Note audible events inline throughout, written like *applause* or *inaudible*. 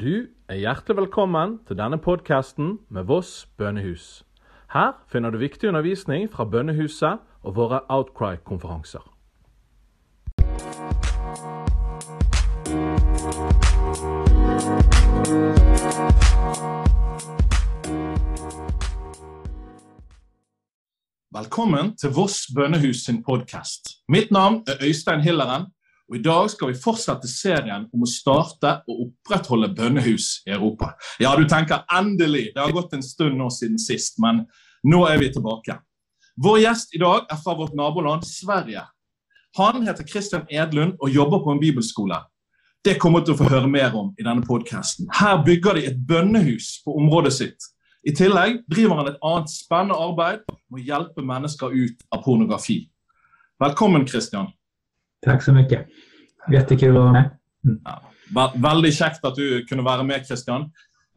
Du er hjertelig velkommen til denne podkasten med Voss bønnehus. Her finner du viktig undervisning fra bønnehuset og våre Outcry-konferanser. Velkommen til Voss bønnehus sin podkast. Mitt navn er Øystein Hilleren, og i dag skal vi fortsette serien om å starte og opprettholde bønnehus i Europa. Ja, du tenker endelig! Det har gått en stund nå siden sist, men nå er vi tilbake. Vår gjest i dag er fra vårt naboland Sverige. Han heter Christian Edlund og jobber på en bibelskole. Det kommer du til å få høre mer om i denne podkasten. Her bygger de et bønnehus på området sitt. I tillegg driver han et annet spennende arbeid med å hjelpe mennesker ut av pornografi. Velkommen, Christian. Tack så mycket. Jättekul att vara med. Mm. Ja, veldig kjekt at du kunne være med, Christian.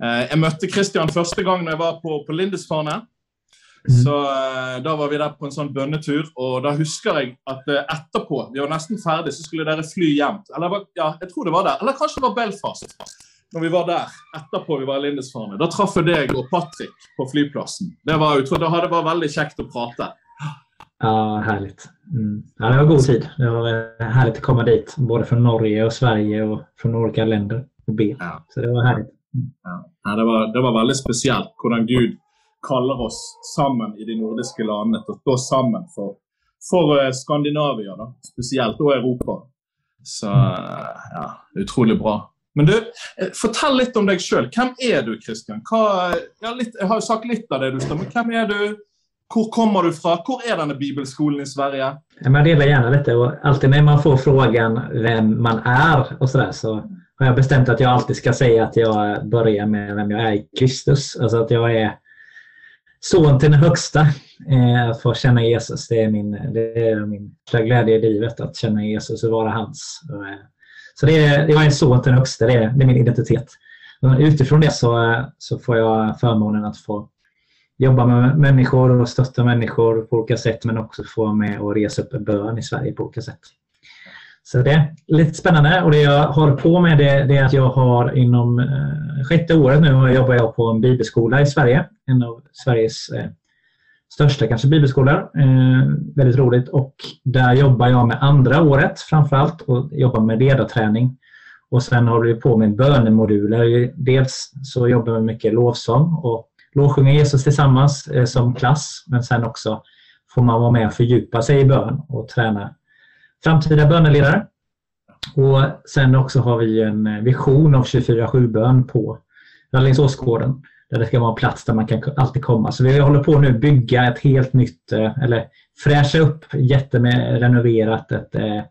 Eh, jeg møtte Christian første gang jeg var på, på Lindesfarne. Mm. Så eh, Da var vi der på en sånn bønnetur, og da husker jeg at eh, etterpå, vi var nesten ferdig, så skulle dere fly hjem. Eller ja, jeg tror det var der. Eller kanskje det var Belfast. Når vi var der etterpå vi var i Lindesfarne. Da traff jeg deg og Patrick på flyplassen. Det var, jeg tror, det var veldig kjekt å prate. Ja, härligt. Mm. Ja, det var god tid. Det var härligt att komma dit, både från Norge och Sverige och från olika länder och be. Ja. Så det var härligt. Ja. det, var, det var veldig spesielt hvordan Gud kaller oss sammen i de nordiske landene til å stå sammen for, for eh, Skandinavia, da, spesielt, og Europa. Så ja, utrolig bra. Men du, eh, fortell litt om deg sjøl. Hvem er du, Kristian? Ja, jeg har jo sagt litt av det du står, men hvem er du? Hvor kommer du fra? Hvor är denne bibelskolan i Sverige? Jag delar gärna lite och alltid när man får frågan vem man är och sådär så har jag bestämt att jag alltid ska säga att jag börjar med vem jag är i Kristus. Alltså att jag är son till den högsta. Eh, att få känna Jesus, det är min, det är min glädje i livet. Att känna Jesus och vara hans. Eh, så det är, jag är son till den högsta, det är, det är min identitet. Utifrån det så, eh, så får jag förmånen att få jobba med människor och stötta människor på olika sätt men också få vara med och resa upp bön i Sverige på olika sätt. Så det är lite spännande och det jag håller på med det, det är att jag har inom eh, sjätte året nu jobbar jag på en bibelskola i Sverige. En av Sveriges eh, största kanske bibelskolor. Eh, väldigt roligt och där jobbar jag med andra året framförallt och jobbar med ledarträning. Och sen håller vi på med bönemoduler. Dels så jobbar vi mycket lovsång och lovsjunga Jesus tillsammans eh, som klass men sen också får man vara med och fördjupa sig i bön och träna framtida böneledare. Och sen också har vi en eh, vision av 24-7-bön på Rallingsåsgården där det ska vara en plats där man kan alltid komma. Så vi håller på nu att bygga ett helt nytt, eh, eller fräscha upp, jätterenoverat ett, eh,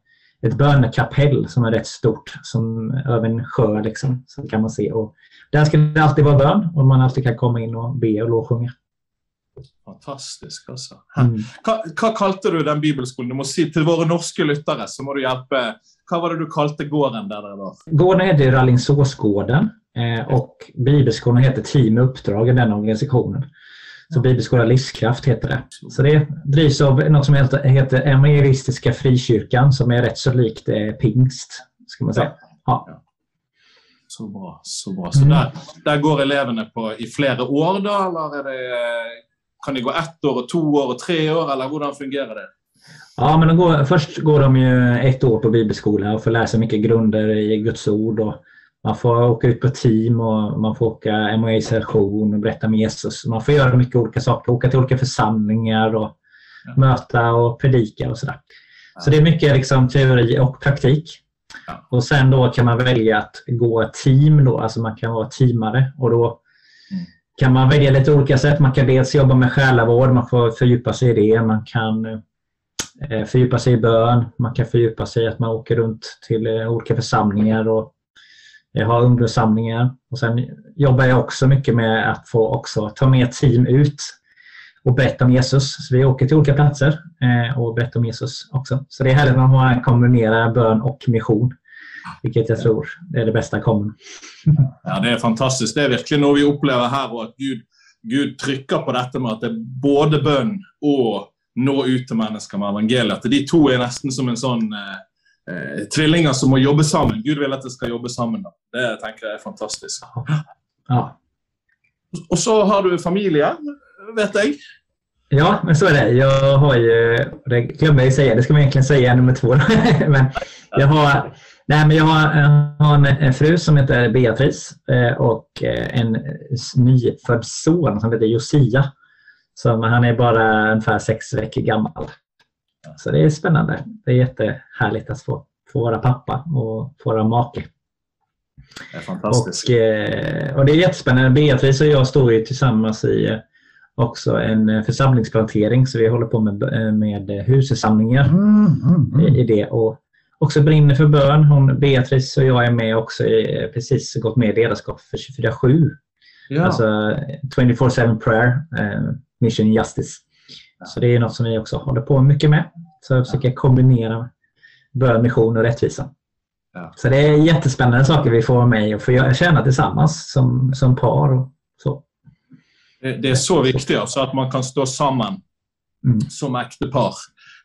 ett bönekapell som är rätt stort, som över en sjö liksom, så kan man se. Och där ska det alltid vara bön och man alltid kan komma in och be och lovsjunga. Fantastisk, altså. Mm. Hva, hva, kalte du den bibelskolen? Du må si Til våre norske lyttere så må du hjelpe. Hva var det du kalte gården der dere var? Gården heter Rallingsåsgården eh, och bibelskolan heter Team Uppdrag i den organisationen. Så Bibelskola Livskraft heter det. Så det drivs av något som heter, heter Evangelistiska Frikyrkan som är rätt så likt eh, pingst. Ska man säga. Ja. Så bra. så bra. Så der, der, går elevene på i flere år, da? Eller det, kan de gå ett år, to år, tre år, eller hvordan fungerar det? Ja, men de går, först går de ju ett år på bibelskola och får lära sig mycket grunder i Guds ord. Och man får åka ut på team och man får åka MOA-session och berätta med Jesus. Man får göra mycket olika saker. Åka till olika församlingar och ja. möta och predika och sådär. Ja. Så det är mycket liksom teori och praktik. Ja. Och sen då kan man välja att gå team, då, alltså man kan vara teamare och då mm. kan man välja lite olika sätt. Man kan dels jobba med själavård, man får fördjupa sig i det. Man kan eh, fördjupa sig i bön, man kan fördjupa sig i att man åker runt till eh, olika församlingar och jag har ungdomssamlingar. Och sen jobbar jag också mycket med att få också ta med team ut och berätta om Jesus. Så vi åker till olika platser eh, och berättar om Jesus också. Så det är härligt att man kombinerar bön och mission. Vilket jag tror är det bästa kommer. *laughs* Ja, det är fantastiskt. Det är verkligen något vi upplever här och att Gud, Gud trycker på detta med att det är både bön och nå ut till människor med evangeliet. De två är nästan som en sån eh, eh, tvillinger som må jobbe sammen. Gud vil at de skal jobbe sammen. Da. Det tenker jeg er fantastisk. Ja. Og så har du familie, vet jeg. Ja, men så är det. Jag har ju, det glömde jag säga, det ska man egentligen säga nummer två. *laughs* men jag har, nej, men jag har, jag har en, en, fru som heter Beatrice eh, och eh, en nyfödd son som heter Josia. Som, han är bara ungefär sex veckor gammal. Så det är spännande. Det är jättehärligt att få, få vara pappa och få vara make. Det är fantastiskt. Och, eh, och det är jättespännande. Beatrice och jag står ju tillsammans i också en församlingsplantering så vi håller på med, med husförsamlingar mm, mm, mm. i det. Och också brinner för bön. Hon, Beatrice och jag är med också, i, precis gått med i ledarskap för 24-7. Ja. Alltså 24-7 prayer, eh, mission justice. Så det är något som vi också håller på mycket med. Så jag försöker kombinera bön, mission och rättvisa. Ja. Så det är jättespännande saker vi får vara med och få tjäna tillsammans som, som par. Och så. Det, är så viktigt, så att man kan stå samman mm. som ektepar.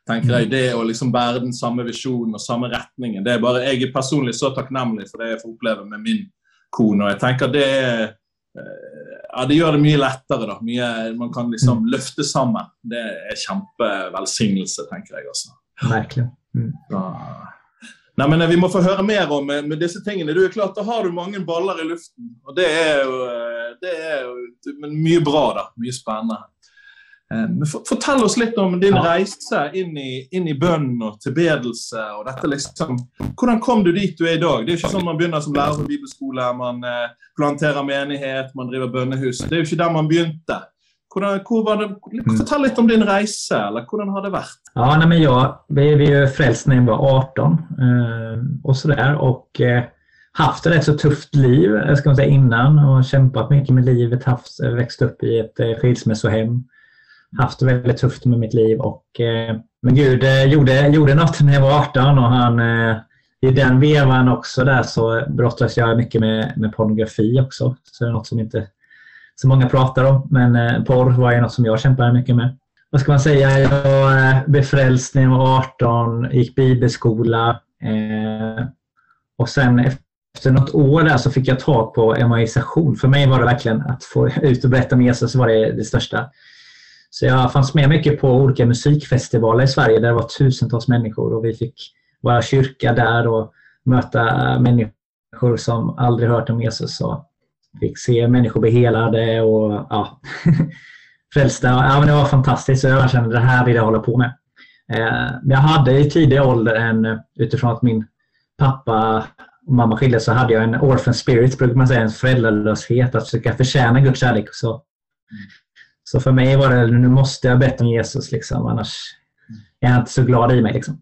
tenker jeg, Det å liksom bære den samme visjonen og samme retningen. det er bare, Jeg er personlig så takknemlig for det jeg får oppleve med min kone. og jeg tenker det er ja, Det gjør det mye lettere. da, mye, Man kan liksom mm. løfte sammen. Det er kjempevelsignelse, tenker jeg også. Verkligen. Mm. Nei, men Vi må få høre mer om med disse tingene. Du er klart, Da har du mange baller i luften. og Det er jo, det er jo men mye bra. da, Mye spennende. Eh, men Fortell oss litt om din ja. reise inn i, inn i bønn og tilbedelse. og dette liksom, Hvordan kom du dit du er i dag? Det er jo ikke sånn Man begynner som lærer på bibelskole, man eh, planterer menighet, man driver bønnehus. Det er jo ikke der man begynte. Hvordan, det, mm. fortell litt om din reise, eller hvordan har det vært? Ja, nej, men jag, vi, vi är frälst när jag var 18 eh, och sådär. Och eh, haft ett rätt så tufft liv ska man säga, innan och kämpat mycket med livet. Haft, växt upp i ett eh, skilsmässohem haft det väldigt tufft med mitt liv. Och, eh, men Gud eh, gjorde, gjorde något när jag var 18 och han, eh, i den vevan också där så brottades jag mycket med, med pornografi också. Så det är något som inte så många pratar om. Men eh, porr var ju något som jag kämpade mycket med. Vad ska man säga? Jag eh, blev frälst när jag var 18, gick bibelskola. Eh, och sen efter något år där så fick jag tag på evangelisation. För mig var det verkligen att få ut och berätta om Jesus var det, det största. Så jag fanns med mycket på olika musikfestivaler i Sverige där det var tusentals människor och vi fick vara kyrka där och möta människor som aldrig hört om Jesus och fick se människor bli helade och ja, *laughs* frälsta. Ja, men det var fantastiskt Så jag kände att det här vill jag hålla på med. Eh, jag hade i tidig ålder en, utifrån att min pappa och mamma skildes så hade jag en orphan spirit, brukar man säga, en föräldralöshet, att försöka förtjäna Guds kärlek. Så så för mig var det, nu måste jag bättre om Jesus, liksom, annars är jag inte så glad i mig. Liksom.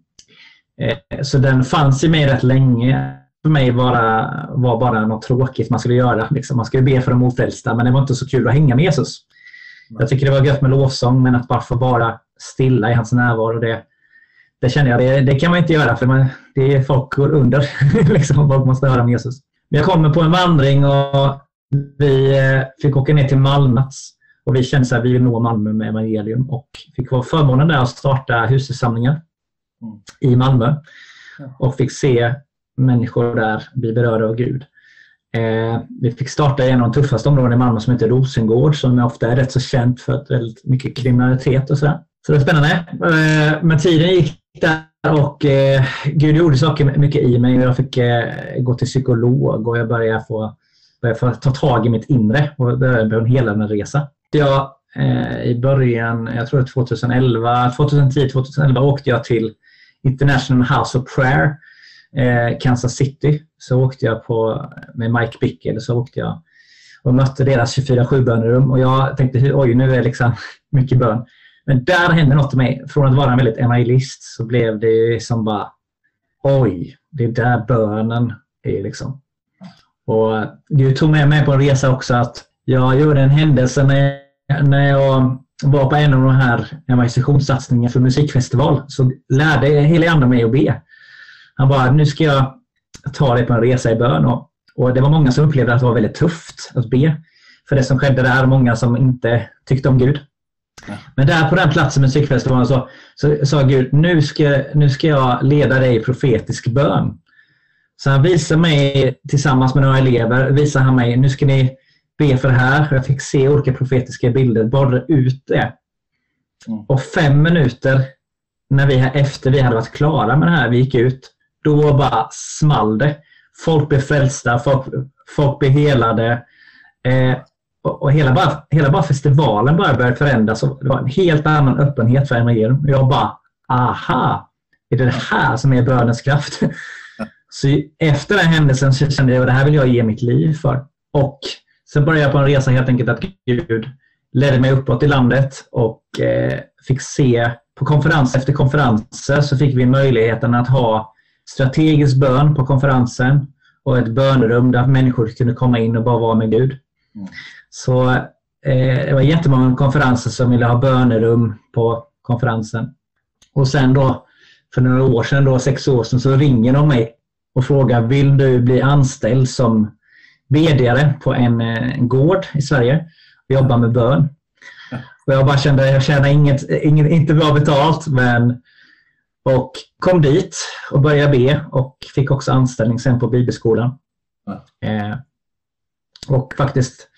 Eh, så den fanns i mig rätt länge. För mig bara, var bara något tråkigt man skulle göra. Liksom. Man skulle be för de ofrälsta, men det var inte så kul att hänga med Jesus. Jag tycker det var gött med lovsång, men att bara få vara stilla i hans närvaro, det, det känner jag, det, det kan man inte göra för man, det är folk går under. *laughs* liksom, folk måste höra om Jesus. Jag kommer på en vandring och vi eh, fick åka ner till Malmnats och vi kände att vi vill nå Malmö med evangelium och fick vara förmånen där att starta husförsamlingar mm. i Malmö. Och fick se människor där bli berörda av Gud. Eh, vi fick starta i en av de tuffaste områdena i Malmö som heter Rosengård som ofta är rätt så känt för att väldigt mycket kriminalitet och sådär. Så det är spännande. Eh, men tiden gick där och eh, Gud gjorde saker mycket i mig. Jag fick eh, gå till psykolog och jag började få, började få ta tag i mitt inre och det blev en helande resa jag eh, i början, jag tror 2011, 2010, 2011 åkte jag till International House of Prayer, eh, Kansas City. Så åkte jag på, med Mike Bickle, så åkte jag och mötte deras 24-7 bönerum och jag tänkte oj, nu är det liksom *laughs* mycket bön. Men där hände något med mig. Från att vara en väldigt evangelist så blev det som bara oj, det är där bönen är liksom. Och Gud tog med mig på en resa också att jag gjorde en händelse när när jag var på en av de här evangelisationssatsningarna för musikfestival så lärde hela Ande mig att be. Han bara, nu ska jag ta dig på en resa i bön. Och, och det var många som upplevde att det var väldigt tufft att be. För det som skedde där, många som inte tyckte om Gud. Men där på den platsen med musikfestivalen så, så sa Gud, nu ska, nu ska jag leda dig i profetisk bön. Så han visade mig tillsammans med några elever, visade han mig, nu ska ni be för det här. Jag fick se olika profetiska bilder, borra ut det. Mm. Och fem minuter när vi, efter vi hade varit klara med det här, vi gick ut, då bara small det. Folk blev frälsta, folk, folk blev helade. Eh, och, och hela, bara, hela bara festivalen bara började förändras. Och det var en helt annan öppenhet för evangelium. Jag bara, aha! Är det det här som är bönens kraft? *laughs* Så efter den händelsen så kände jag att det här vill jag ge mitt liv för. Och sen började jag på en resa helt enkelt att Gud ledde mig uppåt i landet och eh, fick se på konferens efter konferenser så fick vi möjligheten att ha strategisk bön på konferensen och ett bönerum där människor kunde komma in och bara vara med Gud. Mm. Så eh, det var jättemånga konferenser som ville ha bönerum på konferensen. Och sen då, för några år sedan, då, sex år sedan, så ringer de mig och frågar vill du bli anställd som VD på en, eh, en gård i Sverige och jobba med bön. Och jag bara kände jag tjänar inget, inget, inte bra betalt men och kom dit och började be och fick också anställning sen på bibelskolan. Eh, och faktiskt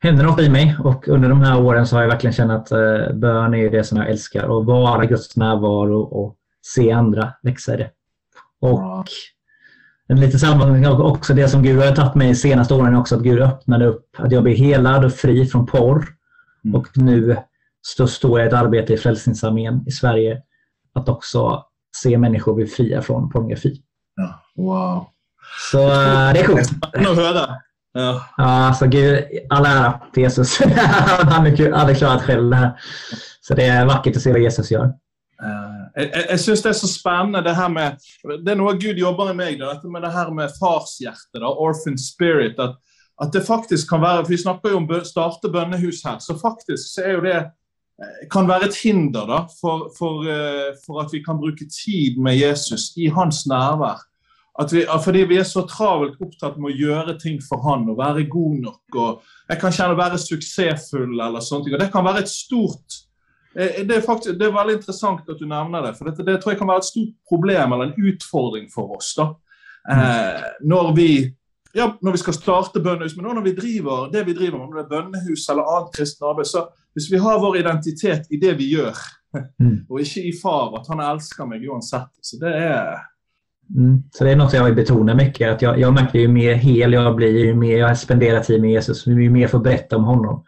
hände något i mig och under de här åren så har jag verkligen känt att eh, bön är det som jag älskar och vara Guds närvaro och se andra växa i det. Och en lite sammanhang också det som Gud har tagit mig de senaste åren också att Gud öppnade upp att jag blir helad och fri från porr. Mm. Och nu så står jag i ett arbete i Frälsningsarmén i Sverige att också se människor bli fria från pornografi. Ja. Wow. Så eh, det är coolt. Spännande att höra. Ja. Ja, alltså Gud, all ära till Jesus. *laughs* Han aldrig klarat själv det här. Så det är vackert att se vad Jesus gör. Eh, jeg, jeg syns det er så spennende det her med Det er noe Gud jobber i da, dette med det her med farshjerte, da, orphan spirit. At, at det faktisk kan for Vi snakker jo om starte bønnehus her, så faktisk så er jo det eh, kan være et hinder da, for, for, eh, for at vi kan bruke tid med Jesus i hans nærvær. At vi, fordi vi er så travelt opptatt med å gjøre ting for han og være god nok. og Jeg kan kjenne å være suksessfull eller sånne ting. og Det kan være et stort Eh, Det er, faktisk, det er veldig interessant at du nevner det. for dette, Det tror jeg kan være et stort problem eller en utfordring for oss. da. Eh, når, vi, ja, når vi skal starte bønnehus, men også når vi driver det vi driver med, om det er bønnehus eller annet kristen arbeid, så hvis vi har vår identitet i det vi gjør, Mm. *laughs* og ikke i far, at han elsker meg uansett. Så det er Mm. Så det är något jag vill betona mycket. Att jag, jag märker ju mer hel jag blir, ju mer jag spenderar tid med Jesus, ju mer jag får berätta om honom.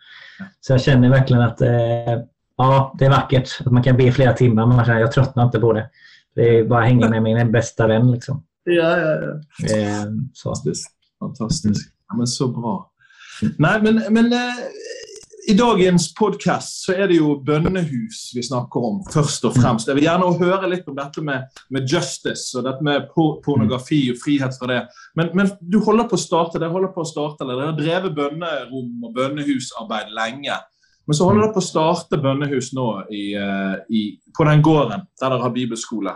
Så jag känner verkligen att eh, ja, det är vackert. Att man kan be flera timmar, men man känner jag tröttnar inte på det. Det är bara att hänga med min bästa vän. Liksom. Ja, ja, ja. Eh, så. Fantastisk. Fantastisk. Ja, men så bra. Nei, men, men eh, i dagens podkast så er det jo bønnehus vi snakker om, først og fremst. Jeg vil gjerne høre litt om dette med, med justice og dette med por pornografi og frihet fra det. Men, men du holder på å starte, dere holder på å starte, eller dere har drevet bønnerom og bønnehusarbeid lenge. Men så holder dere på å starte bønnehus nå i, eh, i, på den gården der dere har bibelskole.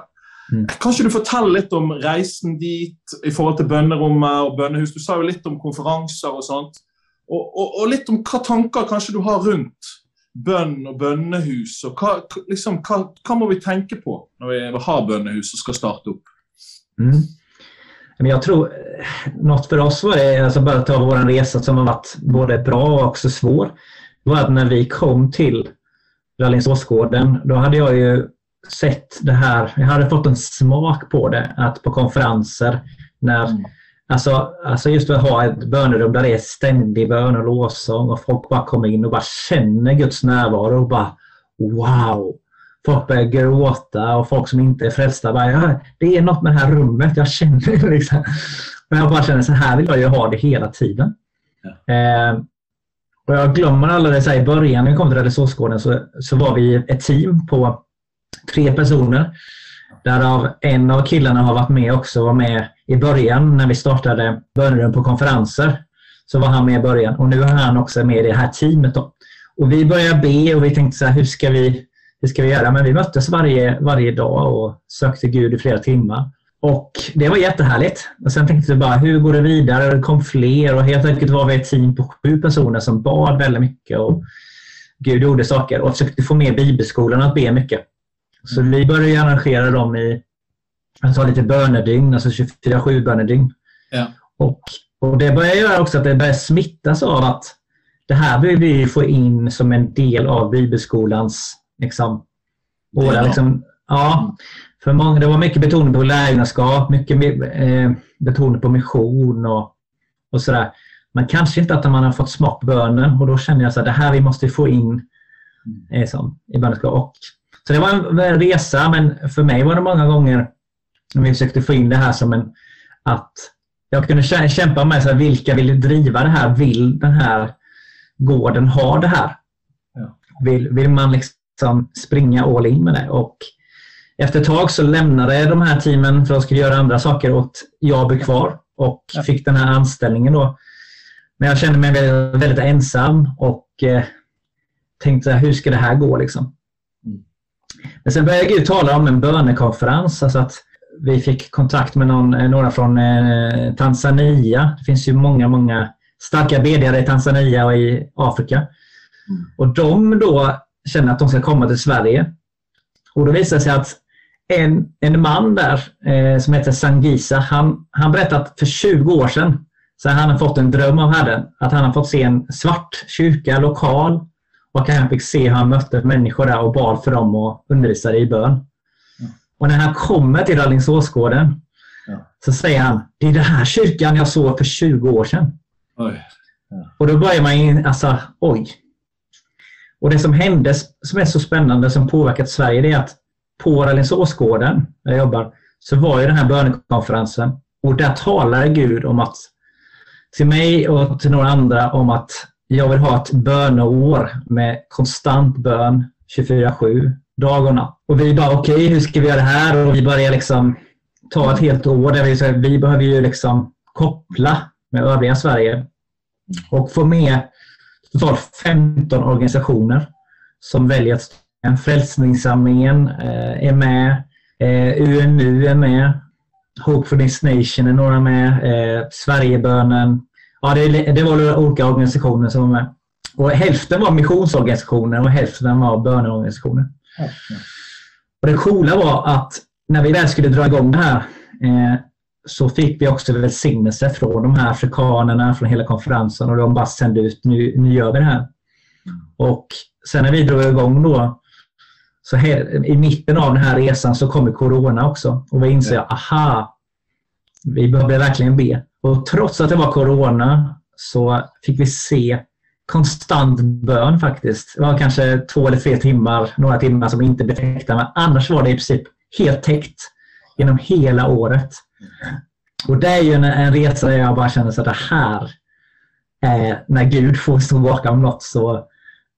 Mm. Kan ikke du fortelle litt om reisen dit i forhold til bønnerommet og bønnehus? Du sa jo litt om konferanser og sånt. Og, og, og litt om hva tanker kanskje du har rundt bønn og bønnehus. og Hva, liksom, hva, hva må vi tenke på når vi har bønnehus og skal starte opp? Mm. Men jag tror eh, något för oss var det, alltså bara ta vår resa som har varit både bra och också svår. Var att när vi kom till Rallingsåsgården, då hade jag ju sett det här, jag hade fått en smak på det, att på konferenser när Mm. Alltså, alltså just att ha ett bönerum där det är ständig bön och lovsång och folk bara kommer in och bara känner Guds närvaro och bara wow! Folk börjar gråta och folk som inte är frälsta bara ja, det är något med det här rummet, jag känner det *laughs* liksom. Men jag bara känner så här vill jag ju ha det hela tiden. Eh, och jag glömmer aldrig det så här, i början när vi kom till Räddningsåsgården så, så var vi ett team på tre personer. Därav en av killarna har varit med också, var med i början när vi startade bönerum på konferenser. Så var han med i början och nu är han också med i det här teamet. Då. Och vi började be och vi tänkte så här, hur ska vi, hur ska vi göra? Men vi möttes varje, varje dag och sökte Gud i flera timmar. Och det var jättehärligt. Och sen tänkte vi bara, hur går det vidare? Det kom fler och helt enkelt var vi ett team på sju personer som bad väldigt mycket. Och Gud gjorde saker och försökte få med bibelskolan att be mycket. Så vi började arrangera dem i alltså lite bönedygn, alltså 24-7 bönedygn. Ja. Och, och det börjar göra också att det börjar smittas av att det här vill vi få in som en del av bibelskolans liksom, båda, liksom, ja, för många, det var mycket betoning på lärjungaskap, mycket eh, betoning på mission och, och sådär. Men kanske inte att man har fått smak på bönen och då känner jag att det här vi måste få in eh, som, i böneskap. Och, så det var en, en resa men för mig var det många gånger när vi försökte få in det här som en att jag kunde kä- kämpa med så här, vilka vill driva det här? Vill den här gården ha det här? Ja. Vill, vill man liksom springa all in med det? Och efter ett tag så lämnade de här teamen för att skulle göra andra saker och jag blev kvar och Ja. fick den här anställningen då. Men jag kände mig väldigt, väldigt ensam och eh, tänkte hur ska det här gå liksom? Men sen började Gud tala om en bönekonferens. Alltså att vi fick kontakt med någon, eh, några från eh, Tanzania. Det finns ju många, många starka bedjare i Tanzania och i Afrika. Mm. Och de då känner att de ska komma till Sverige. Och då visar det sig att en, en man där eh, som heter Sangisa, han, han berättade att för 20 år sedan så han har fått en dröm av Herren. Att han har fått se en svart kyrka, lokal. Och han fick se hur han mötte människor där och bad för dem och undervisade i bön. Och när han kommer till Rallingsåsgården Ja. så säger han, det är den här kyrkan jag såg för 20 år sedan. Oj. Och då börjar man in, alltså oj. Och det som hände som är så spännande som påverkat Sverige det är att på Rallingsåsgården där jag jobbar så var ju den här bönekonferensen och där talade Gud om att till mig och till några andra om att jag vill ha ett böneår med konstant bön 24-7, dag och natt. Och vi bara okej, hur ska vi göra det här? Och vi börjar liksom ta ett helt år där vi, så här, vi behöver ju liksom koppla med övriga Sverige och få med totalt 15 organisationer som väljer att en Frälsningssamlingen eh, är med, eh, UMU är med, Hope for this nation är några med, eh, Sverigebönen. Ja, det, det var olika organisationer som var med. Och hälften var missionsorganisationer och hälften var böneorganisationer. Och det coola var att när vi väl skulle dra igång det här eh, så fick vi också välsignelse från de här afrikanerna, från hela konferensen och de bara sände ut, nu, nu gör vi det här. Och sen när vi drog igång då, så här, i mitten av den här resan så kommer Corona också och vi inser, aha, vi behöver verkligen be. Och trots att det var Corona så fick vi se konstant bön faktiskt. Det var kanske två eller tre timmar, några timmar som inte blev täckta, men annars var det i princip helt täckt genom hela året. Och det är ju en, en resa där jag bara känner så att det här, eh, när Gud får stå bakom något så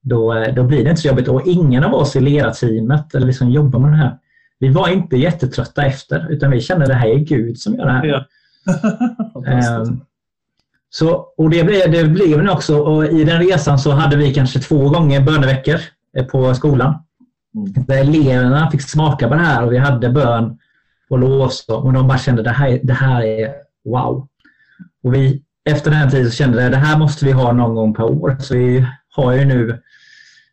då, då blir det inte så jobbigt. Och ingen av oss i ledarteamet eller liksom jobbar med det här, vi var inte jättetrötta efter utan vi kände att det här är Gud som gör det här. Ja. *laughs* Ehm, så, och det blev, det blev det också. Och I den resan så hade vi kanske två gånger böneveckor eh, på skolan. Mm. Där eleverna fick smaka på det här och vi hade bön och lovs och de bara kände det här, det här är wow. Och vi, efter den här tiden så kände vi att det här måste vi ha någon gång per år. Så vi har ju nu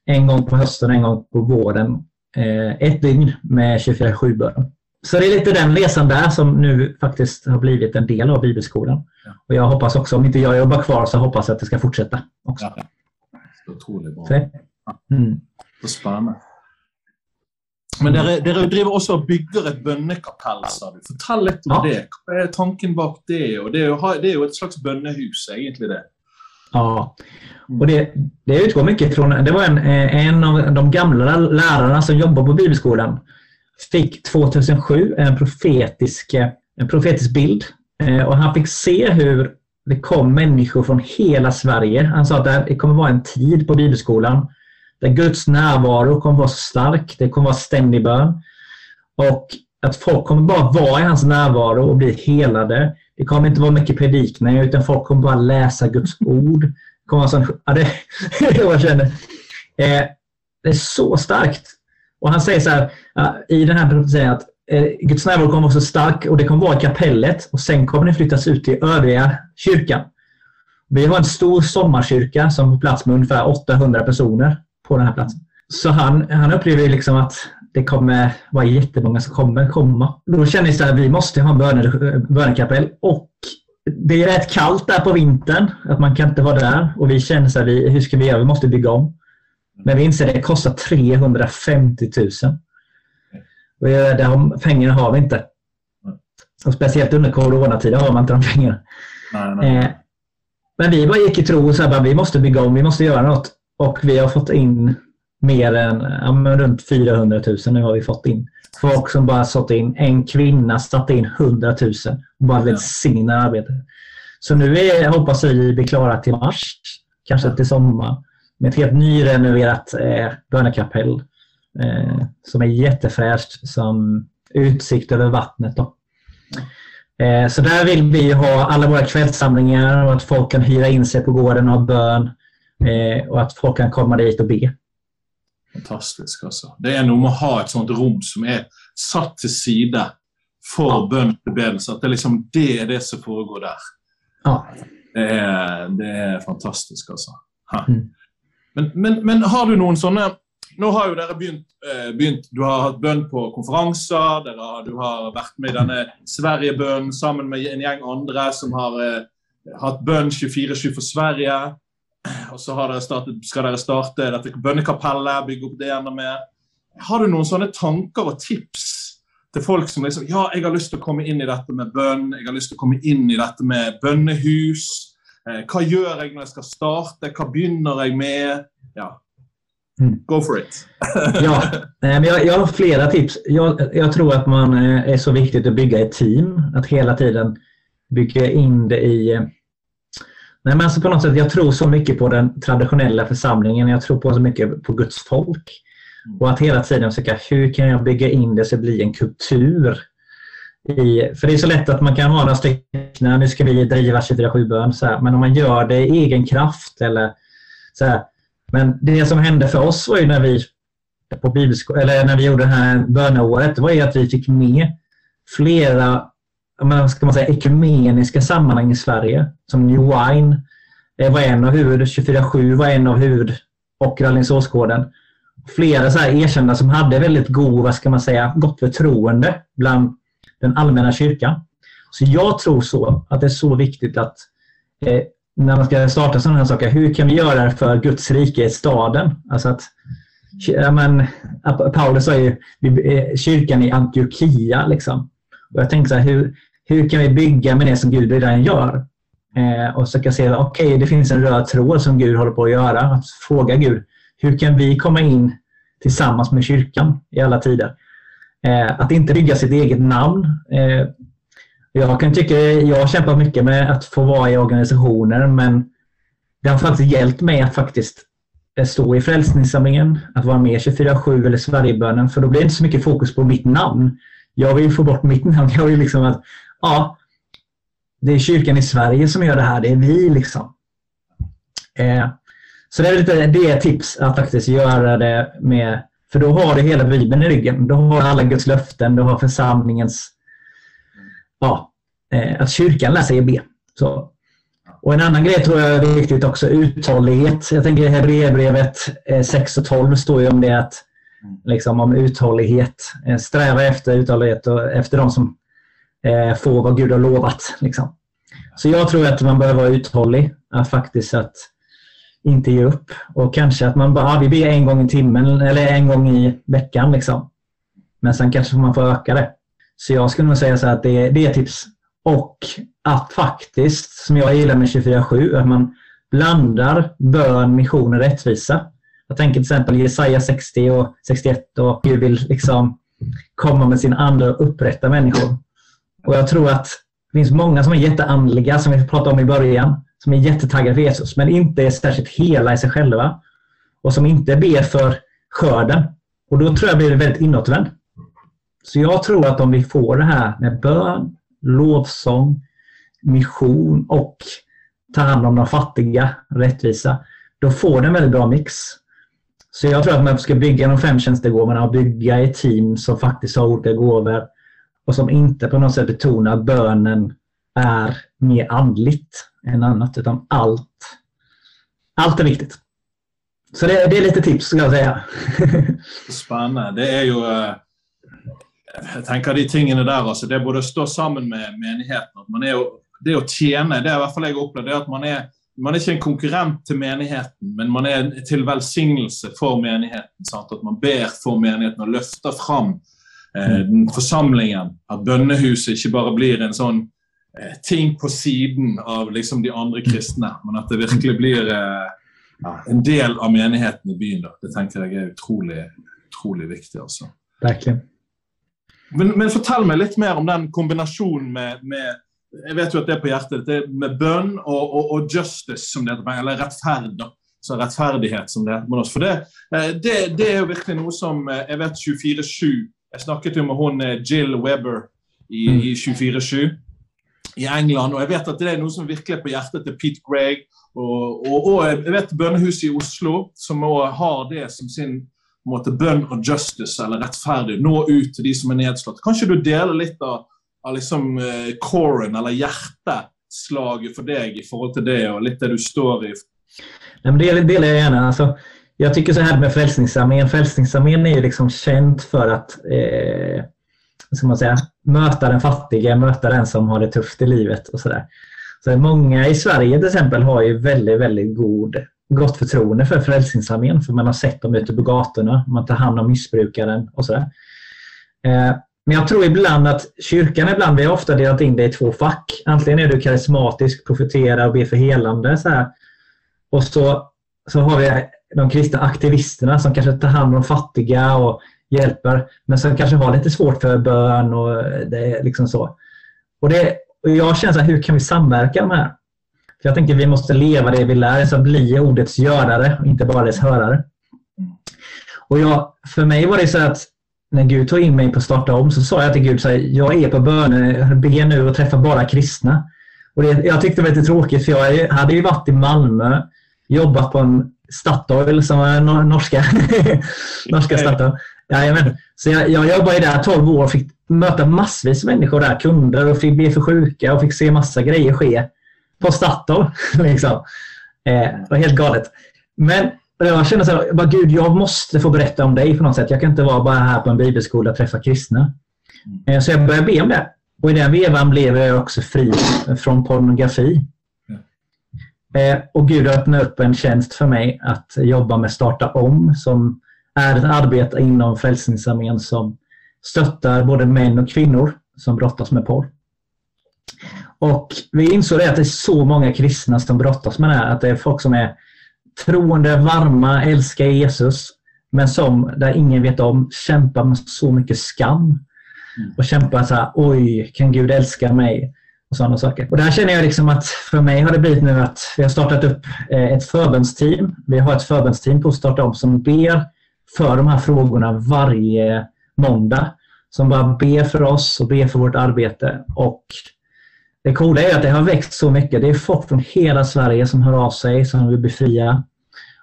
en gång på hösten och en gång på våren eh, ett dygn med 24-7 bön. Så det är lite den resan där som nu faktiskt har blivit en del av bibelskolan. Ja. Och jag hoppas också, om inte jag jobbar kvar, så hoppas jag att det ska fortsätta också. Ja. Så Otroligt bra. Så, mm. Så spennende. Men dere, dere driver også og bygger et bønnekapell, sa du. Fortell litt om Ja. det. Hva er tanken bak det? Og det, er jo, ha- det er jo et slags bønnehus, egentlig det. Ja, och det, det utgår mycket från, det var en, eh, en av de gamla lärarna som jobbar på bibelskolan fick 2007 en profetisk, eh, en profetisk bild eh, och han fick se hur det kom människor från hela Sverige. Han sa att det kommer vara en tid på bibelskolan där Guds närvaro kommer vara så stark, det kommer vara ständig bön och att folk kommer bara vara i hans närvaro och bli helade. Det kommer inte vara mycket predikningar utan folk kommer bara läsa Guds ord. Det kommer vara sån, ja, det, *laughs* jag känner. Eh, det är så starkt. Och han säger så här, i den här profetian att eh, Guds närvaro kommer vara så stark och det kommer vara i kapellet och sen kommer det flyttas ut till övriga kyrkan. Vi har en stor sommarkyrka som får plats med ungefär 800 personer på den här platsen. Så han, han upplever liksom att det kommer vara jättemånga som kommer komma. Då känner jag att vi måste ha en bönekapell och det är rätt kallt där på vintern, att man kan inte vara där. Och vi känner så här, vi, hur ska vi göra? Vi måste bygga om. Men vi inser att det kostar 350 000. Och de pengarna har vi inte. Och speciellt under coronatiden har man inte de pengarna. Nej, nej. Eh, men vi bara gick i tro och sa att vi måste bygga om, vi måste göra något. Och vi har fått in mer än ja, runt 400 000 nu har vi fått in. Folk som bara satt in, en kvinna satte in 100 000 och bara välsignar arbetet. Så nu är, hoppas vi bli klara till mars, kanske till sommar, med ett helt nyrenoverat eh, bönekapell eh, som är jättefräscht som utsikt över vattnet. Då. Eh, så där vill vi ha alla våra kvällssamlingar och att folk kan hyra in sig på gården och ha bön eh, och att folk kan komma dit och be. Fantastiskt. Alltså. Det är nog att ha ett sånt rum som är satt till sida för ja. bön, så att det, liksom, det är det som pågår där. Ja. Det, är, det är fantastiskt. Alltså. Mm. Men, men, men har du noen sånne Nå har jo dere begynt, eh, begynt Du har hatt bønn på konferanser, dere, du har vært med i denne Sverigebønnen sammen med en gjeng andre som har eh, hatt bønn 24-7 for Sverige. Og så dere startet, skal dere starte dette bønnekapellet, bygge opp det enda mer. Har du noen sånne tanker og tips til folk som liksom Ja, jeg har lyst til å komme inn i dette med bønn, jeg har lyst til å komme inn i dette med bønnehus. Eh, hva gjør jeg når jeg skal starte? Hva begynner jeg med? Ja. Mm. Go for it! *laughs* ja, men jag, jag, har flera tips. Jag, jag, tror att man eh, är så viktigt att bygga ett team. Att hela tiden bygga in det i... Eh, nej, men alltså på något sätt, jag tror så mycket på den traditionella församlingen. Jag tror på så mycket på Guds folk. Mm. Och att hela tiden försöka, hur kan jag bygga in det så det blir en kultur? I, för det är så lätt att man kan ha några stycken, nu ska vi driva 24-7-bön, men om man gör det i egen kraft eller så här, Men det som hände för oss var ju när vi på eller när vi gjorde det här böneåret, var ju att vi fick med flera ska man säga, ekumeniska sammanhang i Sverige. Som New Wine var en av huvud, 24-7 var en av huvud och Rallingsåsgården. Flera så här erkända som hade väldigt god, vad ska man säga, gott förtroende bland den allmänna kyrkan. Så jag tror så att det är så viktigt att eh, när man ska starta sådana här saker, hur kan vi göra det för Guds rike i staden? Alltså att, ja, men, Paulus sa ju eh, kyrkan i Antiochia. Liksom. Och jag tänker så här, hur, hur kan vi bygga med det som Gud redan gör? Eh, och så kan jag se, okej, okay, det finns en röd tråd som Gud håller på att göra. Att fråga Gud, hur kan vi komma in tillsammans med kyrkan i alla tider? Eh, att inte bygga sitt eget namn. Eh, jag kan tycka, jag har kämpat mycket med att få vara i organisationer men det har faktiskt hjälpt mig att faktiskt eh, stå i Frälsningssamlingen, att vara med 24-7 eller Sverigebönen för då blir det inte så mycket fokus på mitt namn. Jag vill få bort mitt namn. *laughs* Jag vill liksom att, ja, det är kyrkan i Sverige som gör det här, det är vi liksom. Eh, så det är lite det är tips att faktiskt göra det med, för då har du hela Bibeln i ryggen. Då har alla Guds löften, du har församlingens, ja, eh, att kyrkan lär sig be. Så. Och en annan grej tror jag är viktigt också, uthållighet. Jag tänker i Hebreerbrevet eh, 6 och 12 står ju om det att liksom om uthållighet. Eh, sträva efter uthållighet och efter de som får vad Gud har lovat. Liksom. Så jag tror att man behöver vara uthållig. Att faktiskt att inte ge upp. Och kanske att man bara, ah, vi ber en gång i timmen eller en gång i veckan. Liksom. Men sen kanske man får öka det. Så jag skulle nog säga så att det, det är tips. Och att faktiskt, som jag gillar med 24-7, att man blandar bön, mission och rättvisa. Jag tänker till exempel Jesaja 60 och 61 och Gud vill liksom komma med sin ande och upprätta människor. Och jag tror att det finns många som är jätteandliga, som vi pratade om i början som är jättetaggade för Jesus men inte är särskilt hela i sig själva. Och som inte ber för skörden. Och då tror jag blir det väldigt inåtvänd. Så jag tror att om vi får det här med bön, lovsång, mission och ta hand om de fattiga, rättvisa, då får det en väldigt bra mix. Så jag tror att man ska bygga de fem tjänstegåvorna och bygga ett team som faktiskt har olika gåvor och som inte på något sätt betonar att bönen är mer andligt än annat, utan allt, allt är viktigt. Så det, det, är lite tips skulle jag säga. *laughs* Spennende. Det er jo eh, Jeg tenker de tingene der, altså. Det å stå sammen med menigheten at man er jo, Det å tjene, det er i hvert fall jeg opplevd, det er at man er man er ikke en konkurrent til menigheten, men man er til velsignelse for menigheten. Sant? At man ber for menigheten og løfter fram eh, forsamlingen. At bønnehuset ikke bare blir en sånn eh, ting på siden av liksom, de andre kristne, men at det virkelig blir eh, ja, en del av menigheten i byen. Da. Det tenker jeg er utrolig, utrolig viktig. Altså. Men, men, fortell meg litt mer om den kombinasjonen med, med jeg vet jo at det er på hjertet. Det er med bønn og, og, og justice, som det heter, eller rettferd. Så rettferdighet, som det heter For det, eh, det, det, er jo virkelig noe som eh, Jeg vet 24-7 Jeg snakket jo med hun eh, Jill Webber i, i 24-7 i England, og jeg vet at det er noe som virkelig er på hjertet til Pete Gregg. Og, og, og jeg vet Bønnehuset i Oslo, som også har det som sin måte, bønn og justice, eller rettferdig. Nå ut til de som er nedslått. Kanske du delar litt av av liksom eh, uh, coren, eller hjerteslaget för dig i förhållande till det och lite det du står i? Nej, men det delar jag gärna. Alltså, jag tycker så här med Frälsningsarmén. Frälsningsarmén är ju liksom känt för att eh, ska man säga, möta den fattiga, möta den som har det tufft i livet och sådär. Så många i Sverige till exempel har ju väldigt, väldigt god, gott förtroende för Frälsningsarmén för man har sett dem ute på gatorna, man tar hand om missbrukaren och sådär. Eh, men jag tror ibland att kyrkan ibland, vi har ofta delat in det i två fack. Antingen är du karismatisk, profetera och be för helande. Så här. Och så, så har vi de kristna aktivisterna som kanske tar hand om fattiga och hjälper, men som kanske har lite svårt för bön och det är liksom så. Och, det, och jag känner så här, hur kan vi samverka de här? För jag tänker att vi måste leva det vi lär, så bli ordets görare, inte bara dess hörare. Och jag, för mig var det så att när Gud tog in mig på starta om så sa jag till Gud så här, jag är på böne, be nu och träffa bara kristna. Och det, jag tyckte det var lite tråkigt för jag hade ju varit i Malmö, jobbat på en Statoil som är norska, *laughs* norska Statoil. Jajamän. Så jag, jag jobbade där 12 år och fick möta massvis med människor där, kunder och fick be för sjuka och fick se massa grejer ske på Statoil. *laughs* Liksom. Eh, det var helt galet. Men jag känner så här, bara, Gud, jag måste få berätta om dig på något sätt. Jag kan inte vara bara här på en bibelskola och träffa kristna. Mm. Så jag började be om det. Och i den vevan blev jag också fri från pornografi. Mm. Och Gud öppnade upp en tjänst för mig att jobba med Starta om som är ett arbete inom Frälsningsarmén som stöttar både män och kvinnor som brottas med porr. Och vi insåg att det är så många kristna som brottas med det här. Att det är folk som är troende, varma, älskar Jesus, men som, där ingen vet om, kämpar med så mycket skam. Mm. Och kämpar så här, oj, kan Gud älska mig? Och sådana saker. Och där känner jag liksom att för mig har det blivit nu att vi har startat upp eh, ett förbundsteam. Vi har ett förbundsteam på starta om som ber för de här frågorna varje måndag. Som bara ber för oss och ber för vårt arbete. Och det coola är att det har växt så mycket. Det är folk från hela Sverige som hör av sig, som vill befria.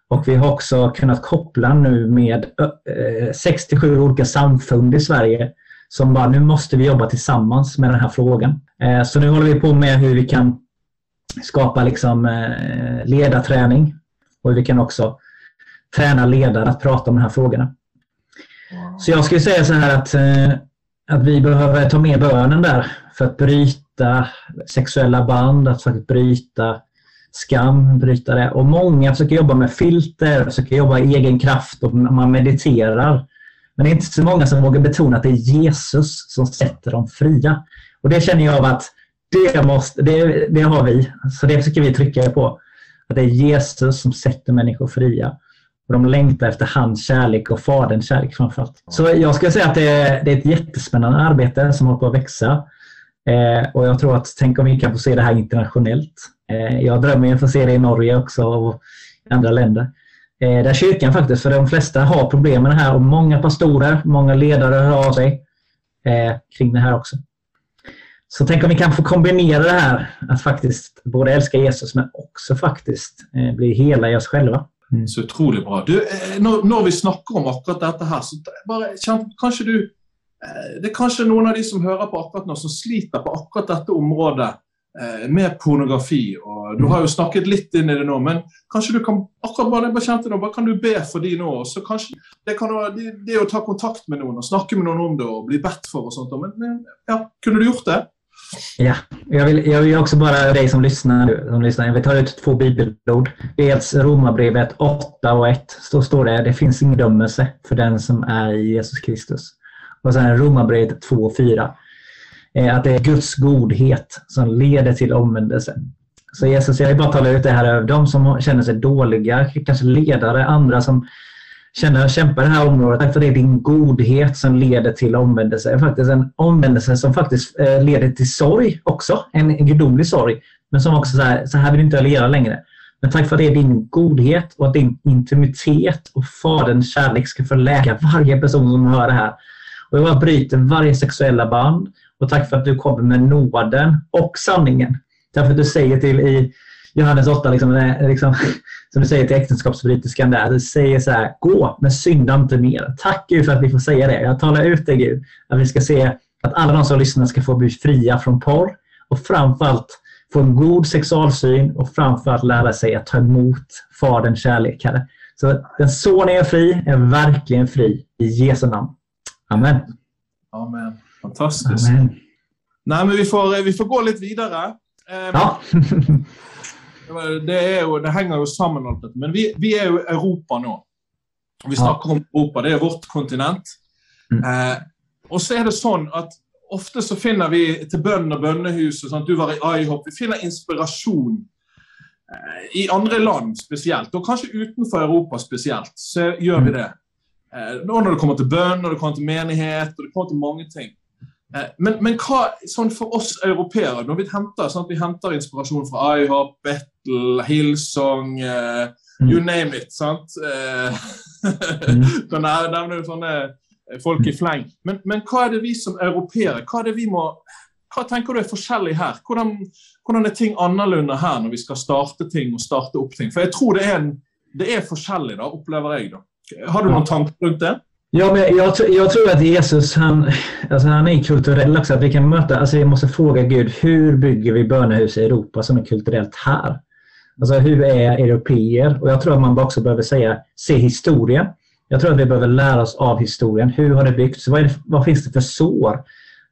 Och vi har också kunnat koppla nu med eh, 67 olika samfund i Sverige som bara, nu måste vi jobba tillsammans med den här frågan. Eh, så nu håller vi på med hur vi kan skapa liksom eh, ledarträning och hur vi kan också träna ledare att prata om de här frågorna. Så jag skulle säga så här att, eh, att vi behöver ta med bönen där för att bryta sexuella band, att försöka bryta skam, bryta det. Och många försöker jobba med filter, försöker jobba i egen kraft och man mediterar. Men det är inte så många som vågar betona att det är Jesus som sätter dem fria. Och det känner jag av att det, måste, det, det har vi. Så det försöker vi trycka på. Att det är Jesus som sätter människor fria. Och de längtar efter hans kärlek och faderns kärlek framförallt. Så jag skulle säga att det är, det är ett jättespännande arbete som håller på att växa. Eh, och jag tror att, tänk om vi kan få se det här internationellt. Eh, jag drömmer om att få se det i Norge också och i andra länder. Eh, där kyrkan faktiskt, för de flesta har problem med det här och många pastorer, många ledare hör av sig eh, kring det här också. Så tänk om vi kan få kombinera det här, att faktiskt både älska Jesus men också faktiskt eh, bli hela i oss själva. Mm. Så utrolig bra. Du, eh, når, når, vi snakker om akkurat dette her, så bare bara, kanskje du eh, det er kanskje noen av de som hører på akkurat nå, som sliter på akkurat dette området eh, med pornografi. og Du har jo snakket litt inn i det nå, men kanskje du kan akkurat bare, jeg bare kjente nå, bare kan du be for de nå? og så kanskje Det, kan, det, det å ta kontakt med noen og snakke med noen om det og bli bedt for og sånt. Men, ja, kunne du gjort det? Ja, jag vill, jag vill också bara dig som lyssnar, som lyssnar. Jag vill ta ut två bibelord. Dels Romarbrevet 8 och 1. Så står det det finns ingen dömelse för den som är i Jesus Kristus. Och sen Romarbrevet 2 och 4. Eh, att det är Guds godhet som leder till omvändelse. Så Jesus, jag vill bara tala ut det här över de som känner sig dåliga, kanske ledare, andra som känner kämpar i det här området. Tack för det är din godhet som leder till omvändelse. Faktiskt en omvändelse som faktiskt eh, leder till sorg också. En gudomlig sorg. Men som också så här, så här vill inte jag leva längre. Men tack för det är din godhet och att din intimitet och Faderns kärlek ska förläka varje person som hör det här. Och jag bara bryter varje sexuella band. Och tack för att du kommer med nåden och sanningen. Därför att du säger till i Johannes 8, liksom, liksom, *laughs* som du säger till äktenskapsbryterskan där. Du säger så här, gå men synda inte mer. Tack Gud för att vi får säga det. Jag talar ut det Gud. Att vi ska se att alla de som lyssnar ska få bli fria från porr. Och framförallt få en god sexualsyn och framförallt lära sig att ta emot Faderns kärlek. Herre. Så den son är fri, är verkligen fri. I Jesu namn. Amen. Amen. Fantastiskt. Amen. Nej, men vi får, vi får gå litt videre. Eh, Ja. *laughs* Det, jo, det henger jo sammen, alt dette. Men vi, vi er jo Europa nå. Og Vi snakker om Europa, det er vårt kontinent. Mm. Eh, og så er det sånn at ofte så finner vi til bønn og bønnehus og sånt, Du var i IHOP. Vi finner inspirasjon eh, i andre land spesielt, og kanskje utenfor Europa spesielt. Så gjør vi det. Eh, nå når det kommer til bønn, når det kommer til menighet, og det kommer til mange ting. Eh, Men, men hva sånn for oss europeere, når vi henter, sånn vi henter inspirasjon fra IHOP, Bettel, Hillsong, eh, you name it, sant? Eh, kan jeg nevne sånne folk i fleng. Men, men hva er det vi som europeere, hva det vi må hva tenker du er forskjellig her? Hvordan, hvordan er ting annerledes her når vi skal starte ting og starte opp ting? For jeg tror det er, en, det er forskjellig, da, opplever jeg. da. Har du noen tanker rundt det? Ja, men jag, jag tror att Jesus han, alltså han är kulturell också. Att vi kan möta, alltså vi måste fråga Gud, hur bygger vi bönehus i Europa som är kulturellt här? Alltså hur är europeer? Och jag tror att man också behöver säga, se historien. Jag tror att vi behöver lära oss av historien. Hur har det byggts? Vad, är det, vad finns det för sår?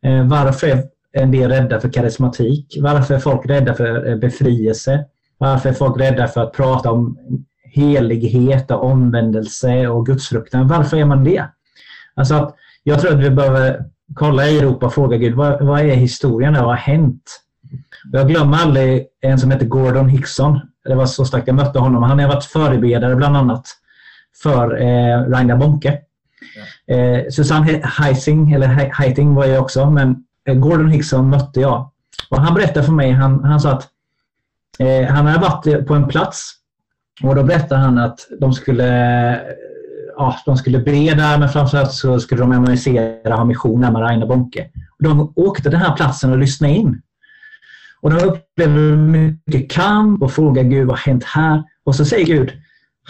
Eh, varför är en del rädda för karismatik? Varför är folk rädda för eh, befrielse? Varför är folk rädda för att prata om helighet och omvändelse och gudsfruktan? Varför är man det? Alltså att jag tror att vi behöver kolla i Europa och fråga Gud, vad, vad är historien? Vad har hänt? Jag glömmer aldrig en som heter Gordon Hickson. Det var så starkt jag mötte honom. Han har varit förebedjare bland annat för eh, Ragnar Bonke. Eh, Susanne Heising, eller He- Heiting var jag också, men eh, Gordon Hickson mötte jag. Och han berättade för mig, han, han sa att eh, han hade varit på en plats och då berättade han att de skulle, ja, de skulle be där, men framförallt så skulle de analysera, ha mission där med Ragnar Bonke. Och de åkte till den här platsen och lyssnade in. Och de upplevde mycket kamp och frågade Gud vad har hänt här? Och så säger Gud,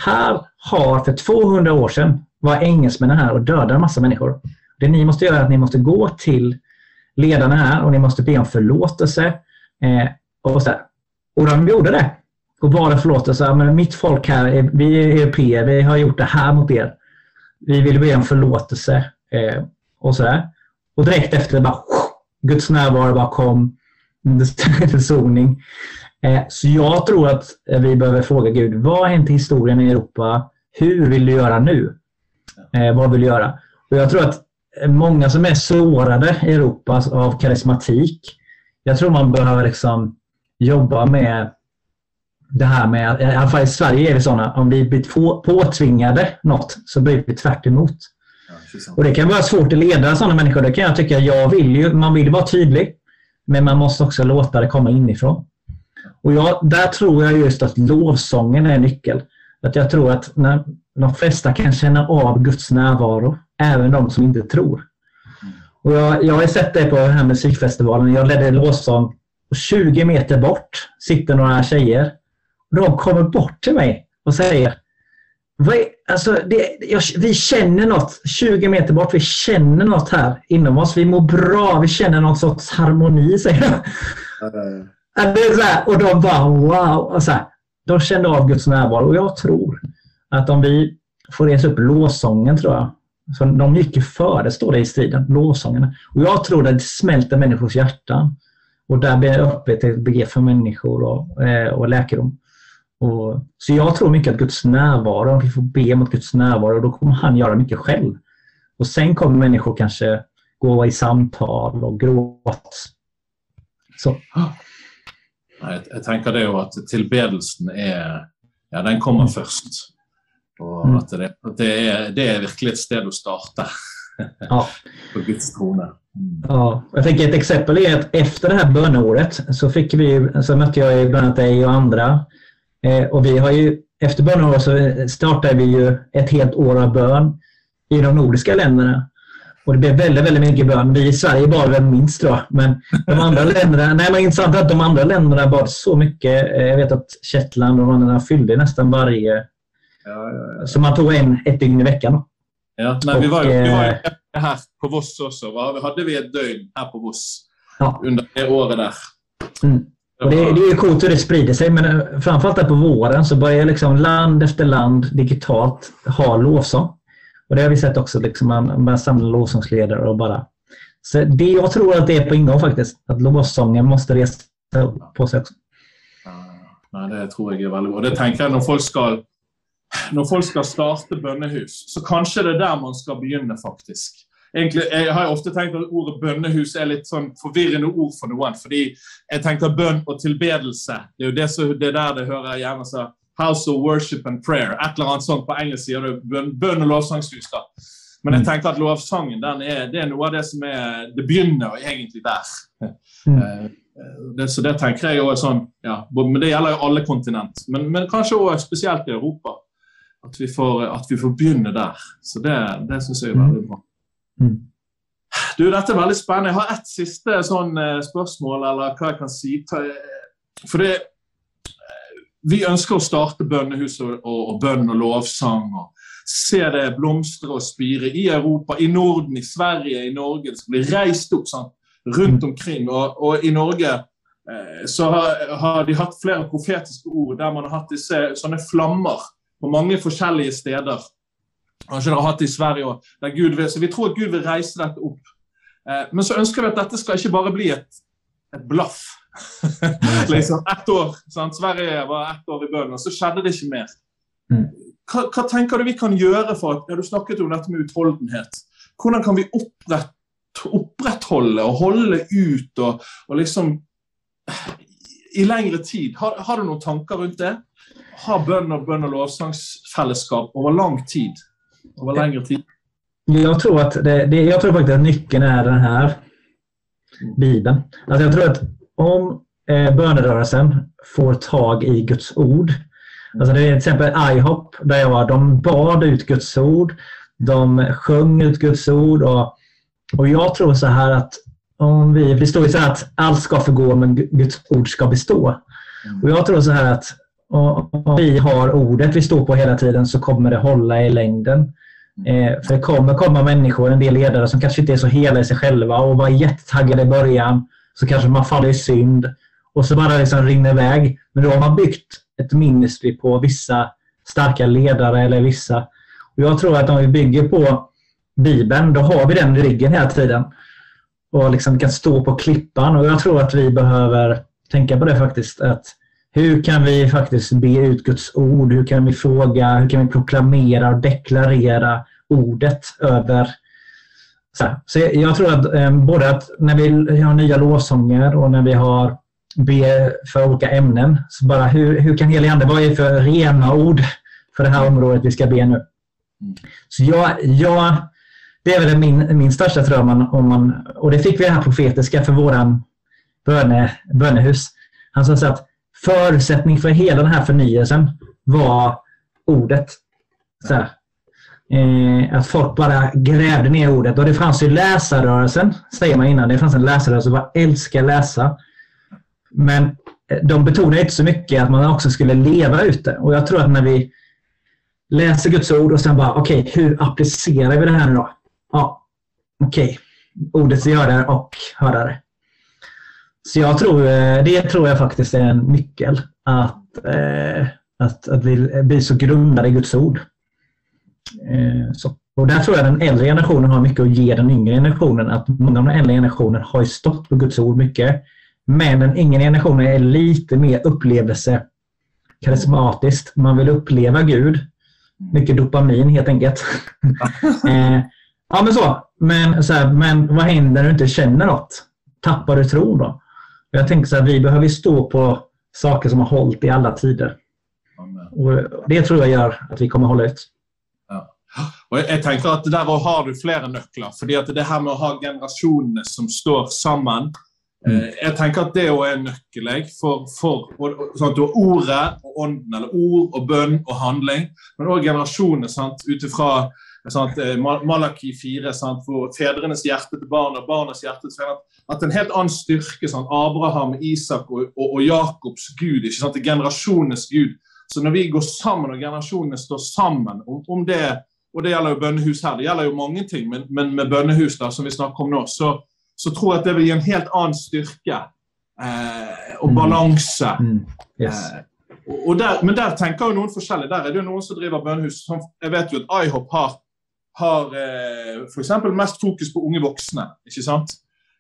här har för 200 år sedan var engelsmännen här och dödade en massa människor. Det ni måste göra är att ni måste gå till ledarna här och ni måste be om förlåtelse. Eh, och, så där. och de gjorde det. Och bara förlåtelse. Men mitt folk här, är- vi är europeer, vi har gjort det här mot er. Vi vill be om förlåtelse. Eh, och sådär. Och direkt efter bara Guds närvaro bara kom. *laughs* Försoning. Eh, Så jag tror att vi behöver fråga Gud, vad har hänt i historien i Europa? Hur vill du göra nu? Eh, vad vill du göra? Och jag tror att många som är sårade i Europa av karismatik, jag tror man behöver liksom jobba med det här med, i alla fall i Sverige är vi sådana, om vi blir på, påtvingade något så blir vi tvärt emot. Och det kan vara svårt att leda sådana människor. Det kan jag tycka. Jag vill ju, man vill vara tydlig. Men man måste också låta det komma inifrån. Och jag, där tror jag just att lovsången är nyckel. Att jag tror att när de flesta kan känna av Guds närvaro, även de som inte tror. Och jag, jag har sett det på den här musikfestivalen. Jag ledde lovsång och 20 meter bort sitter några tjejer. De kommer bort till mig och säger vad är, alltså det, jag, vi känner något 20 meter bort. Vi känner något här inom oss. Vi mår bra. Vi känner någon sorts harmoni, säger de. här, och de bara wow. Och så här, de kände av Guds närvaro och jag tror att om vi får resa upp låsången tror jag. Så de gick ju före, står det i striden, låsångerna. Och jag tror att det smälter människors hjärtan. Och där blir det öppet ett begrepp för människor och, eh, och läkedom. Och, så jag tror mycket att Guds närvaro, om vi får be mot Guds närvaro, då kommer han göra mycket själv. Och sen kommer människor kanske gå i samtal och gråta. Så. Jag, jag tänker det att tillbedelsen är, ja den kommer mm. först. Och mm. att det, det, är, det är verkligen ett ställe att starta. Ja. *laughs* på Guds trone. Mm. Ja, jag tänker ett exempel är att efter det här böneåret så, fick vi, så mötte jag bland annat dig och andra. Eh, och vi har ju, efter böneåret så startade vi ju ett helt år av bön i de nordiska länderna. Och det blev väldigt, väldigt mycket bön. Vi i Sverige bad väl minst då. Men de andra länderna, nej men intressant att de andra länderna bad så mycket. Eh, jag vet att Shetland och de andra fyllde nästan varje. Ja, ja, ja. Så man tog en ett dygn i veckan. Ja, nej, och, vi var ju, vi var ju eh, här på Voss också. Va? Hade vi ett dygn här på Voss under det året där. Mm. Och det, det är coolt hur det sprider sig, men eh, framförallt där på våren så börjar liksom land efter land digitalt ha lovsång. Och det har vi sett också, liksom man börjar samla lovsångsledare och bara... Så det, jag tror att det är på ingång faktiskt, att lovsången måste resa på sig också. Ja, det tror jag är väldigt bra. Det tänker jag när folk ska, när folk ska starta bønnehus, så kanske det är där man ska börja faktiskt. Egentlig, jeg har ofta tänkt att ordet bønnehus är lite sånn forvirrende ord for noen. fordi jeg tenker bønn og tilbedelse. Det är ju det, så, det der det hører gjerne så House of Worship and Prayer. Et eller annet sånt på engelsk sier du bønn, bønn og lovsangshus. da. Men jeg mm. tenker at lovsangen den er, det er noe av det som er Det begynner egentlig der. Mm. Eh, det, så det tenker jeg også sånn, ja, Men det gjelder jo alle kontinent. Men, men kanskje også spesielt i Europa. At vi får, at vi får begynne der. Så det, det syns jeg er veldig bra. Mm. Du, Dette er veldig spennende. Jeg har ett siste eh, sånn eh, spørsmål, eller hva jeg kan si. Eh, for det, vi ønsker å starte bønnehus og, og, og bønn og lovsang. og Se det blomstre og spire i Europa, i Norden, i Sverige, i Norge. Det skal bli reist opp sånn, rundt omkring. Og, og i Norge eh, så har, har, de hatt flere profetiske ord der man har hatt disse sånne flammer på mange forskjellige steder. Kanskje dere har hatt det i Sverige òg. Så vi tror at Gud vil reise dette opp. Eh, men så ønsker vi at dette skal ikke bare bli et, et blaff *laughs* liksom ett år. Sant? Sverige var ett år i bønnen, og så skjedde det ikke mer. Mm. Hva, hva, tenker du vi kan gjøre for at ja, Du snakket om dette med utholdenhet. Hvordan kan vi opprett, opprettholde og holde ut og, og liksom i lengre tid? Har, har, du noen tanker rundt det? Ha bønn og bønn og lovsangsfellesskap over lang tid? Over lengre tid? Jag tror, att det, det, jag tror faktiskt att nyckeln är den här Bibeln. Alltså jag tror att om eh, bönerörelsen får tag i Guds ord. Alltså det är till exempel IHOP där jag var. De bad ut Guds ord. De sjöng ut Guds ord. Och, och jag tror så här att om vi, det står ju så här att allt ska förgå men Guds ord ska bestå. Och jag tror så här att om vi har ordet vi står på hela tiden så kommer det hålla i längden. Eh, för det kommer komma människor, en del ledare som kanske inte är så hela i sig själva och var jättetaggade i början så kanske man faller i synd och så bara liksom rinner iväg. Men då har man byggt ett ministry på vissa starka ledare eller vissa. Och Jag tror att om vi bygger på Bibeln, då har vi den i ryggen hela tiden. Och liksom kan stå på klippan. Och jag tror att vi behöver tänka på det faktiskt. att Hur kan vi faktiskt be ut Guds ord? Hur kan vi fråga? Hur kan vi proklamera och deklarera ordet över så, så jag tror att eh, både att när vi har nya lovsånger och när vi har be för olika ämnen, så bara hur, hur kan helig ande, vad är för rena ord för det här området vi ska be nu? Så jag, jag, det är väl min, min största dröm om man, och det fick vi det här profetiska för våran böne, bönehus. Han sa så att förutsättning för hela den här förnyelsen var ordet. Så här, Eh, att folk bara grävde ner ordet. Och det fanns ju läsarrörelsen, säger man innan. Det fanns en läsarrörelse som bara älskar läsa. Men eh, de betonade inte så mycket att man också skulle leva ute. Och jag tror att när vi läser Guds ord och sen bara, okej, okay, hur applicerar vi det här nu då? Ja, okej. Okay. Ordets görare och hörare. Så jag tror, eh, det tror jag faktiskt är en nyckel. Att, eh, att, att vi blir så grundade i Guds ord. Eh, så. Och där tror jag den äldre generationen har mycket att ge den yngre generationen. Att många av den äldre generationen har stått på Guds ord mycket. Men den yngre generationen är lite mer upplevelse karismatiskt. Man vill uppleva Gud. Mycket dopamin helt enkelt. *laughs* eh, ja men så. Men, så här, men vad händer när du inte känner något? Tappar du tron då? Jag tänker så här, vi behöver stå på saker som har hållit i alla tider. Och det tror jag gör att vi kommer hålla ut. Og jeg tenker at Der har du flere nøkler. fordi at Det her med å ha generasjonene som står sammen mm. eh, Jeg tenker at det er en nøkkel. For, for sånn at Du har ordet og ånden, eller ord og bønn og handling, men òg generasjonene ut ifra eh, Malaki 4, sant, hvor fedrenes hjerte til barna og barnas hjerte til fedrene At en helt annen styrke. Sant, Abraham, Isak og, og, og Jakobs Gud, ikke sant, generasjonenes Gud. Så når vi går sammen og generasjonene står sammen om, om det og det gjelder jo bønnehus her, det gjelder jo mange ting, men, men med bønnehus da, som vi snakker om nå, så, så, tror jeg at det vil gi en helt annen styrke eh, og mm. balanse. Mm. Yes. Eh, og der, men der tenker jo noen forskjellig. Der er det jo noen som driver bønnehus. Som, jeg vet jo at IHOP har, har eh, f.eks. mest fokus på unge voksne. ikke sant?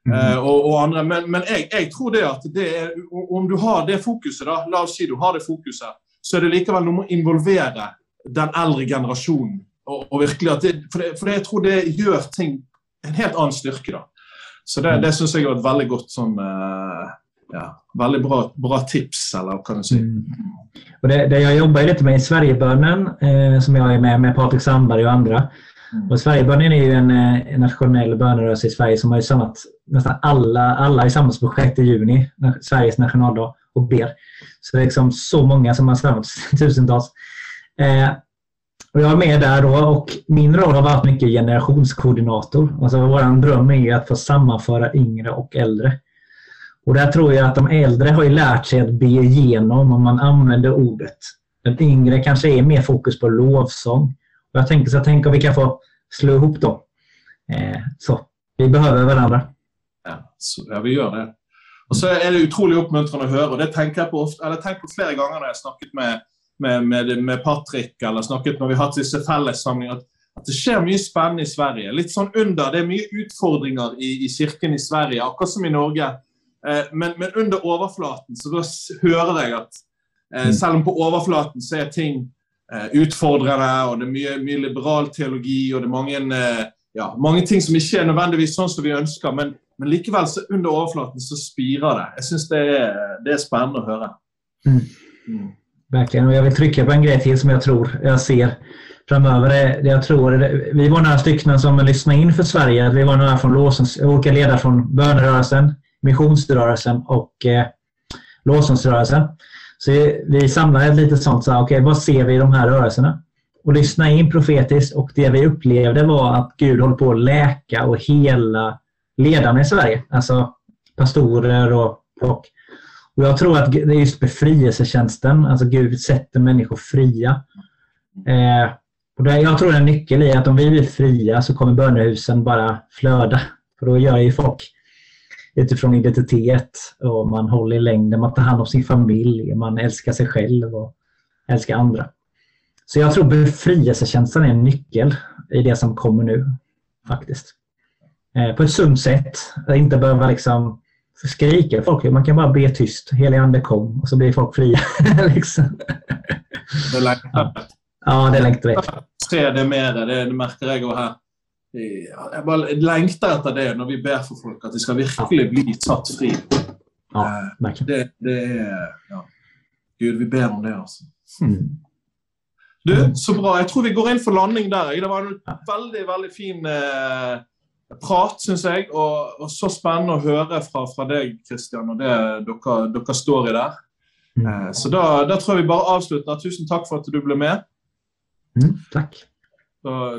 Mm. Eh, og, og, andre, Men, men jeg, jeg, tror det at det er, om du har det fokuset, da, la oss si du har det fokuset, så er det likevel noe med å involvere den eldre generasjonen og, og virkelig at det, for, det, for jeg tror det gjør ting en helt annen styrke. da. Så det, det syns jeg er et veldig godt sånn uh, ja, Veldig bra, bra, tips, eller hva kan du si. Mm. Och det, det jag jobbar lite med i Sverigebönen, eh, som jag är med med Patrik Sandberg och andra. Och Sverigebönen är ju en, eh, en nationell bönerörelse i Sverige som har ju samlat nästan alla, alla i samhällsprojekt i juni, Sveriges nationaldag, och ber. Så det är liksom så många som har samlats, *laughs* tusentals. Eh, och jag är med där då och min roll har varit mycket generationskoordinator. Alltså vår dröm är att få sammanföra yngre och äldre. Och där tror jag att de äldre har lärt sig att be igenom om man använder ordet. Den yngre kanske är mer fokus på lovsång. Jag tänker så jag tänker om vi kan få slå ihop dem. Eh, så vi behöver varandra. Ja, så, ja, vi gör det. Och så är det otroligt uppmuntrande att höra. Och det tänker jag på, ofta, eller tänkt på flera gånger när jag snackat med med, med, med Patrick eller snakket når vi har hatt disse fellessamlingene, at, at det skjer mye spennende i Sverige. Litt sånn under. Det er mye utfordringer i, i kirken i Sverige, akkurat som i Norge. Eh, men, men, under overflaten så da hører jeg at eh, mm. på overflaten så er ting utfordrende, og det er mye, mye, liberal teologi, og det er mange, eh, ja, mange ting som ikke er nødvendigvis sånn som vi ønsker, men, men likevel så under overflaten så spirer det. Jeg syns det, det, er spennende å høre. Mm. Mm. Verkligen. Och jag vill trycka på en grej till som jag tror jag ser framöver. Jag tror, vi var några stycken som lyssnade in för Sverige. Vi var några från Låsens, olika ledare från bönerörelsen, missionsrörelsen och eh, Låsensrörelsen. Så vi samlade lite sånt. Så, okay, vad ser vi i de här rörelserna? Och lyssna in profetiskt och det vi upplevde var att Gud håller på att läka och hela ledarna i Sverige. Alltså pastorer och, och och jag tror att det är just befrielsetjänsten, alltså Gud sätter människor fria. Eh, och det, jag tror det är en nyckel i att om vi blir fria så kommer bönehusen bara flöda. För då gör ju folk utifrån identitet och man håller i längden, man tar hand om sin familj, man älskar sig själv och älskar andra. Så jag tror befrielsetjänsten är en nyckel i det som kommer nu faktiskt. Eh, på ett sunt sätt, inte behöva liksom skriker folk. Man kan bara be tyst. Helig ande kom och så blir folk fria. *laughs* liksom. Det längtar. Ja. ja, det längtar vi. Se det mer, det, jeg òg her. Jeg bare lengter etter det når vi ber for folk, at de skal virkelig bli satt fri. Ja, verkligen. Det, det er ja. Gud, vi ber om det, altså. Mm. Du, så bra. Jeg tror vi går inn for landing der. Det var en veldig, veldig fin eh, prat, syns jeg. Og, og, så spennende å høre fra, fra deg, Kristian, og det dere, dere står i der. Mm. Eh, så da, da, tror jeg vi bare avslutter. Tusen takk for at du ble med. Mm, takk.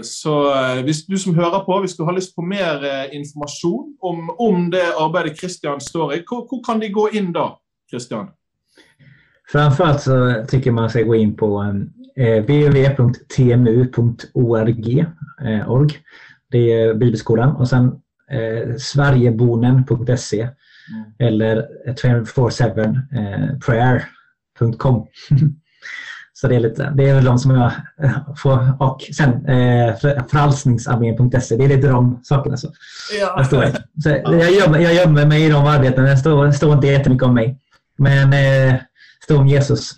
Så, eh, hvis du som hører på, hvis du har lyst på mer eh, informasjon om, om, det arbeidet Kristian står i, hvor, hvor, kan de gå inn da, Kristian? Framförallt så tycker man ska gå in på eh, www.tmu.org. Eh, det är Bibelskolan och sen eh, Sverigebonen.se Mm. Eller 247prayer.com. *laughs* Så det är, lite, det är väl de som jag får. Och sen eh, frälsningsarmén.se. Det är lite de sakerna. Så. Ja. Jag, står, så jag, gömmer, jag gömmer mig i de arbetena. Det står, står inte jättemycket om mig. Men eh, står om Jesus.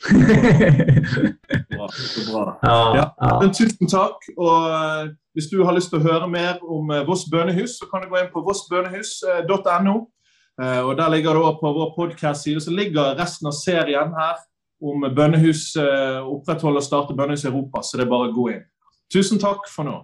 bra. bra. Ja, ja. Men tusen takk. Og eh, hvis du har lyst til å høre mer om eh, Voss bønehus, så kan du gå inn på vossbønehus.no. Eh, og Der ligger det på vår podkast-side så ligger resten av serien her om bønnehus, eh, opprettholde og starte bønnehus i Europa. Så det er bare å gå inn. Tusen takk for nå.